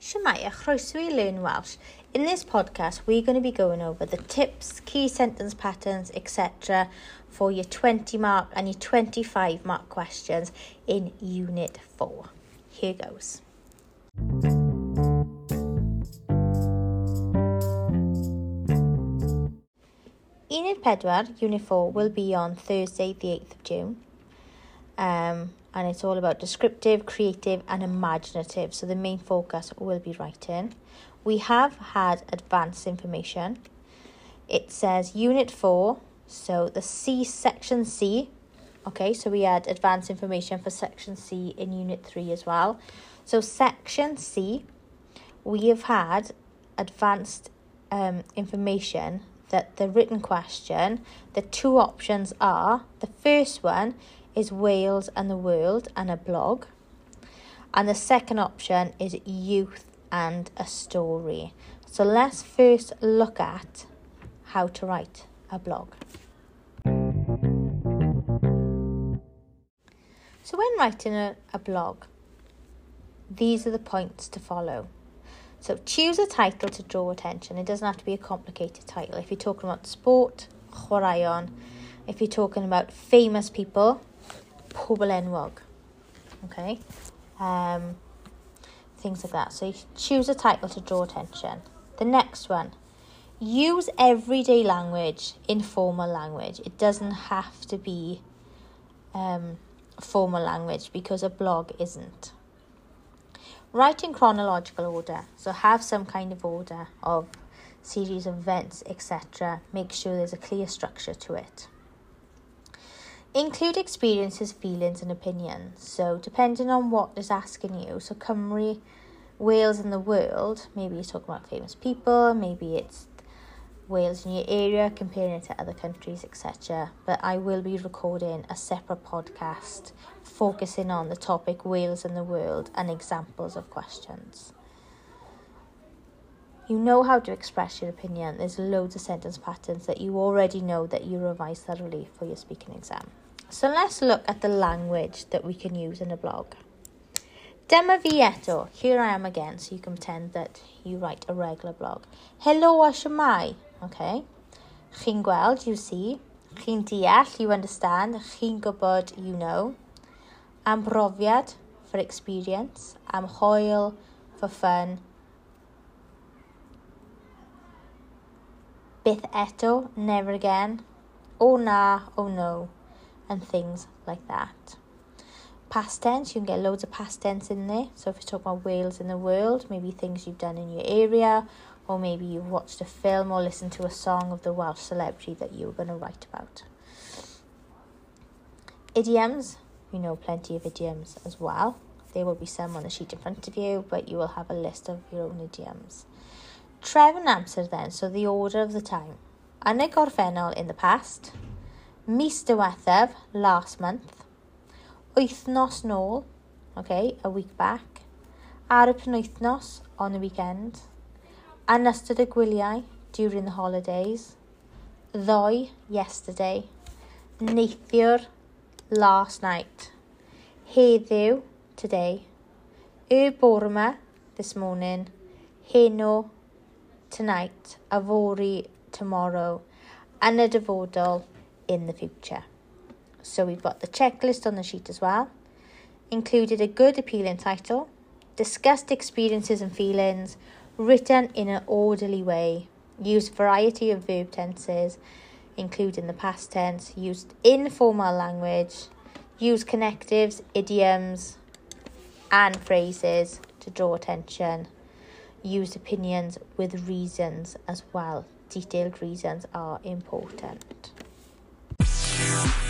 Shemaya, chroeso i Learn Welsh. In this podcast, we're going to be going over the tips, key sentence patterns, etc. for your 20 mark and your 25 mark questions in Unit 4. Here goes. Unit 4, Unit 4, will be on Thursday, the 8th of June. Um, and it's all about descriptive, creative, and imaginative. So the main focus will be writing. We have had advanced information. It says Unit 4, so the C section C. Okay, so we had advanced information for section C in Unit 3 as well. So, section C, we have had advanced um, information that the written question, the two options are the first one is Wales and the World and a blog. And the second option is youth and a story. So let's first look at how to write a blog. So when writing a, a blog, these are the points to follow. So choose a title to draw attention. It doesn't have to be a complicated title. If you're talking about sport. If you're talking about famous people, pobl enwog. Okay? Um, things like that. So you choose a title to draw attention. The next one. Use everyday language, informal language. It doesn't have to be um, formal language because a blog isn't. Write in chronological order. So have some kind of order of series of events, etc. Make sure there's a clear structure to it. Include experiences, feelings, and opinions. So, depending on what is asking you, so Cymru, Wales, and the world, maybe you're talking about famous people, maybe it's Wales in your area, comparing it to other countries, etc. But I will be recording a separate podcast focusing on the topic Wales and the world and examples of questions. You know how to express your opinion. There's loads of sentence patterns that you already know that you revise thoroughly for your speaking exam. So let's look at the language that we can use in a blog. Dyma fi eto. Here I am again, so you can pretend that you write a regular blog. Hello, a siamai. Okay. Chi'n gweld, you see. Chi'n deall, you understand. Chi'n gwybod, you know. Am brofiad, for experience. Am hoel, for fun. Byth eto, never again. Oh na, oh no. And things like that. Past tense, you can get loads of past tense in there. So if you talk about Wales in the world, maybe things you've done in your area, or maybe you've watched a film or listened to a song of the Welsh celebrity that you were going to write about. Idioms, you know plenty of idioms as well. There will be some on the sheet in front of you, but you will have a list of your own idioms. Trefn amser then, so the order of the time. Yn y in the past, mis diwethaf, last month, wythnos nôl, okay, a week back, ar y penwythnos, on the weekend, yn ystod y gwyliau, during the holidays, ddoe, yesterday, neithiwr, last night, heddiw, today, y bore yma, this morning, heno, tonight, a fori, tomorrow, yn y dyfodol, in the future. So we've got the checklist on the sheet as well. Included a good appealing title, discussed experiences and feelings, written in an orderly way, used variety of verb tenses, including the past tense, used informal language, used connectives, idioms, and phrases to draw attention, used opinions with reasons as well. Detailed reasons are important. Bye.